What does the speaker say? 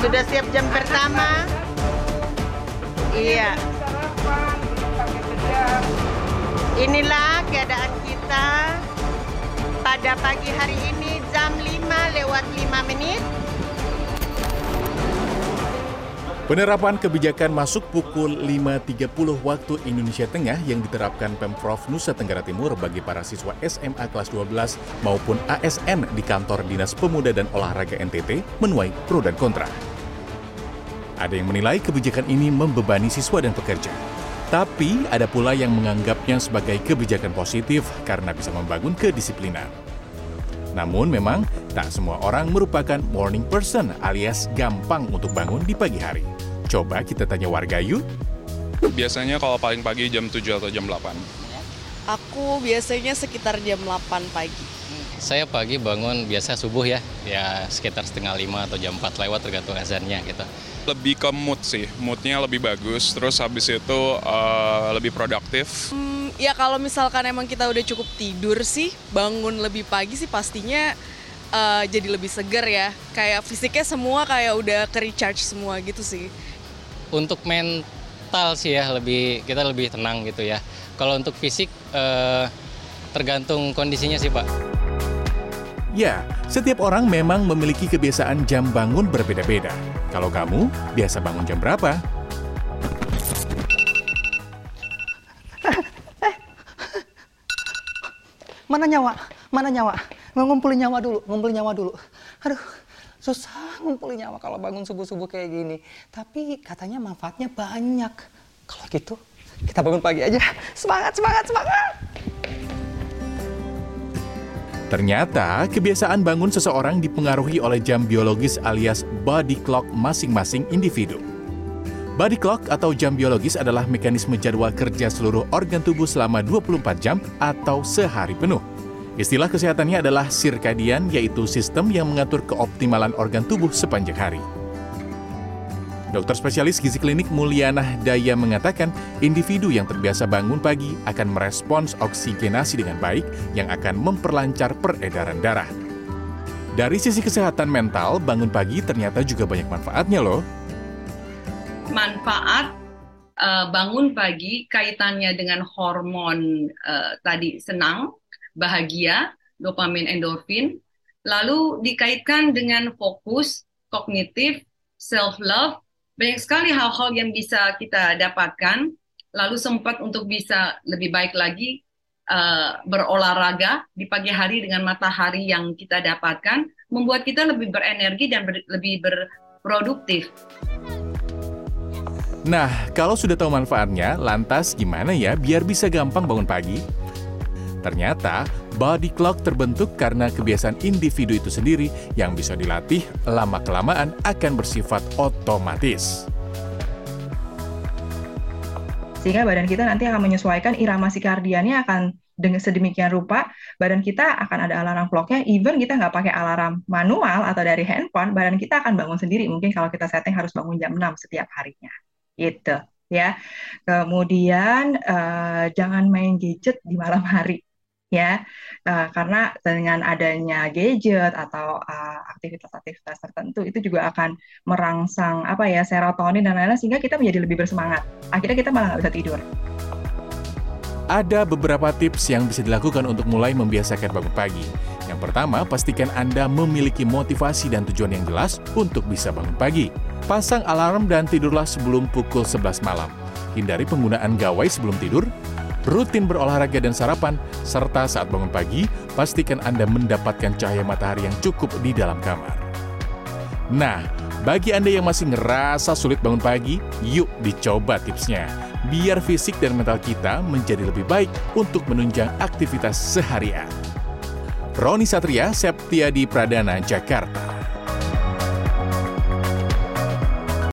Sudah siap jam pertama? Iya. Inilah keadaan kita pada pagi hari ini jam 5 lewat 5 menit. Penerapan kebijakan masuk pukul 5.30 waktu Indonesia Tengah yang diterapkan Pemprov Nusa Tenggara Timur bagi para siswa SMA kelas 12 maupun ASN di kantor Dinas Pemuda dan Olahraga NTT menuai pro dan kontra. Ada yang menilai kebijakan ini membebani siswa dan pekerja. Tapi ada pula yang menganggapnya sebagai kebijakan positif karena bisa membangun kedisiplinan. Namun memang tak semua orang merupakan morning person alias gampang untuk bangun di pagi hari. Coba kita tanya warga yuk. Biasanya kalau paling pagi jam 7 atau jam 8. Aku biasanya sekitar jam 8 pagi. Saya pagi bangun biasa subuh ya, ya sekitar setengah lima atau jam 4 lewat tergantung azannya gitu. Lebih ke mood sih, moodnya lebih bagus, terus habis itu uh, lebih produktif. Hmm, ya kalau misalkan emang kita udah cukup tidur sih, bangun lebih pagi sih pastinya uh, jadi lebih seger ya. Kayak fisiknya semua kayak udah ke recharge semua gitu sih. Untuk mental sih ya lebih kita lebih tenang gitu ya. Kalau untuk fisik uh, tergantung kondisinya sih pak. Ya, setiap orang memang memiliki kebiasaan jam bangun berbeda-beda. Kalau kamu biasa bangun jam berapa? Mana nyawa? Mana nyawa? Ngumpulin nyawa dulu, ngumpulin nyawa dulu. Aduh, susah ngumpulin nyawa kalau bangun subuh-subuh kayak gini. Tapi katanya manfaatnya banyak. Kalau gitu, kita bangun pagi aja. Semangat, semangat, semangat! Ternyata, kebiasaan bangun seseorang dipengaruhi oleh jam biologis alias body clock masing-masing individu. Body clock atau jam biologis adalah mekanisme jadwal kerja seluruh organ tubuh selama 24 jam atau sehari penuh. Istilah kesehatannya adalah sirkadian, yaitu sistem yang mengatur keoptimalan organ tubuh sepanjang hari. Dokter spesialis gizi klinik Mulyana Daya mengatakan, individu yang terbiasa bangun pagi akan merespons oksigenasi dengan baik yang akan memperlancar peredaran darah. Dari sisi kesehatan mental, bangun pagi ternyata juga banyak manfaatnya loh. Manfaat uh, bangun pagi kaitannya dengan hormon uh, tadi senang, bahagia, dopamin, endorfin, lalu dikaitkan dengan fokus, kognitif, self-love, banyak sekali hal-hal yang bisa kita dapatkan, lalu sempat untuk bisa lebih baik lagi uh, berolahraga di pagi hari dengan matahari yang kita dapatkan, membuat kita lebih berenergi dan ber, lebih berproduktif. Nah, kalau sudah tahu manfaatnya, lantas gimana ya biar bisa gampang bangun pagi? Ternyata, body clock terbentuk karena kebiasaan individu itu sendiri yang bisa dilatih lama-kelamaan akan bersifat otomatis. Sehingga badan kita nanti akan menyesuaikan irama sikardiannya akan dengan sedemikian rupa, badan kita akan ada alarm clocknya, even kita nggak pakai alarm manual atau dari handphone, badan kita akan bangun sendiri. Mungkin kalau kita setting harus bangun jam 6 setiap harinya. Gitu ya. Kemudian uh, jangan main gadget di malam hari ya uh, karena dengan adanya gadget atau aktivitas-aktivitas uh, tertentu itu juga akan merangsang apa ya serotonin dan lain-lain sehingga kita menjadi lebih bersemangat akhirnya kita malah nggak bisa tidur ada beberapa tips yang bisa dilakukan untuk mulai membiasakan bangun pagi. Yang pertama, pastikan Anda memiliki motivasi dan tujuan yang jelas untuk bisa bangun pagi. Pasang alarm dan tidurlah sebelum pukul 11 malam. Hindari penggunaan gawai sebelum tidur, rutin berolahraga dan sarapan, serta saat bangun pagi, pastikan Anda mendapatkan cahaya matahari yang cukup di dalam kamar. Nah, bagi Anda yang masih ngerasa sulit bangun pagi, yuk dicoba tipsnya. Biar fisik dan mental kita menjadi lebih baik untuk menunjang aktivitas seharian. Roni Satria, Septiadi Pradana, Jakarta.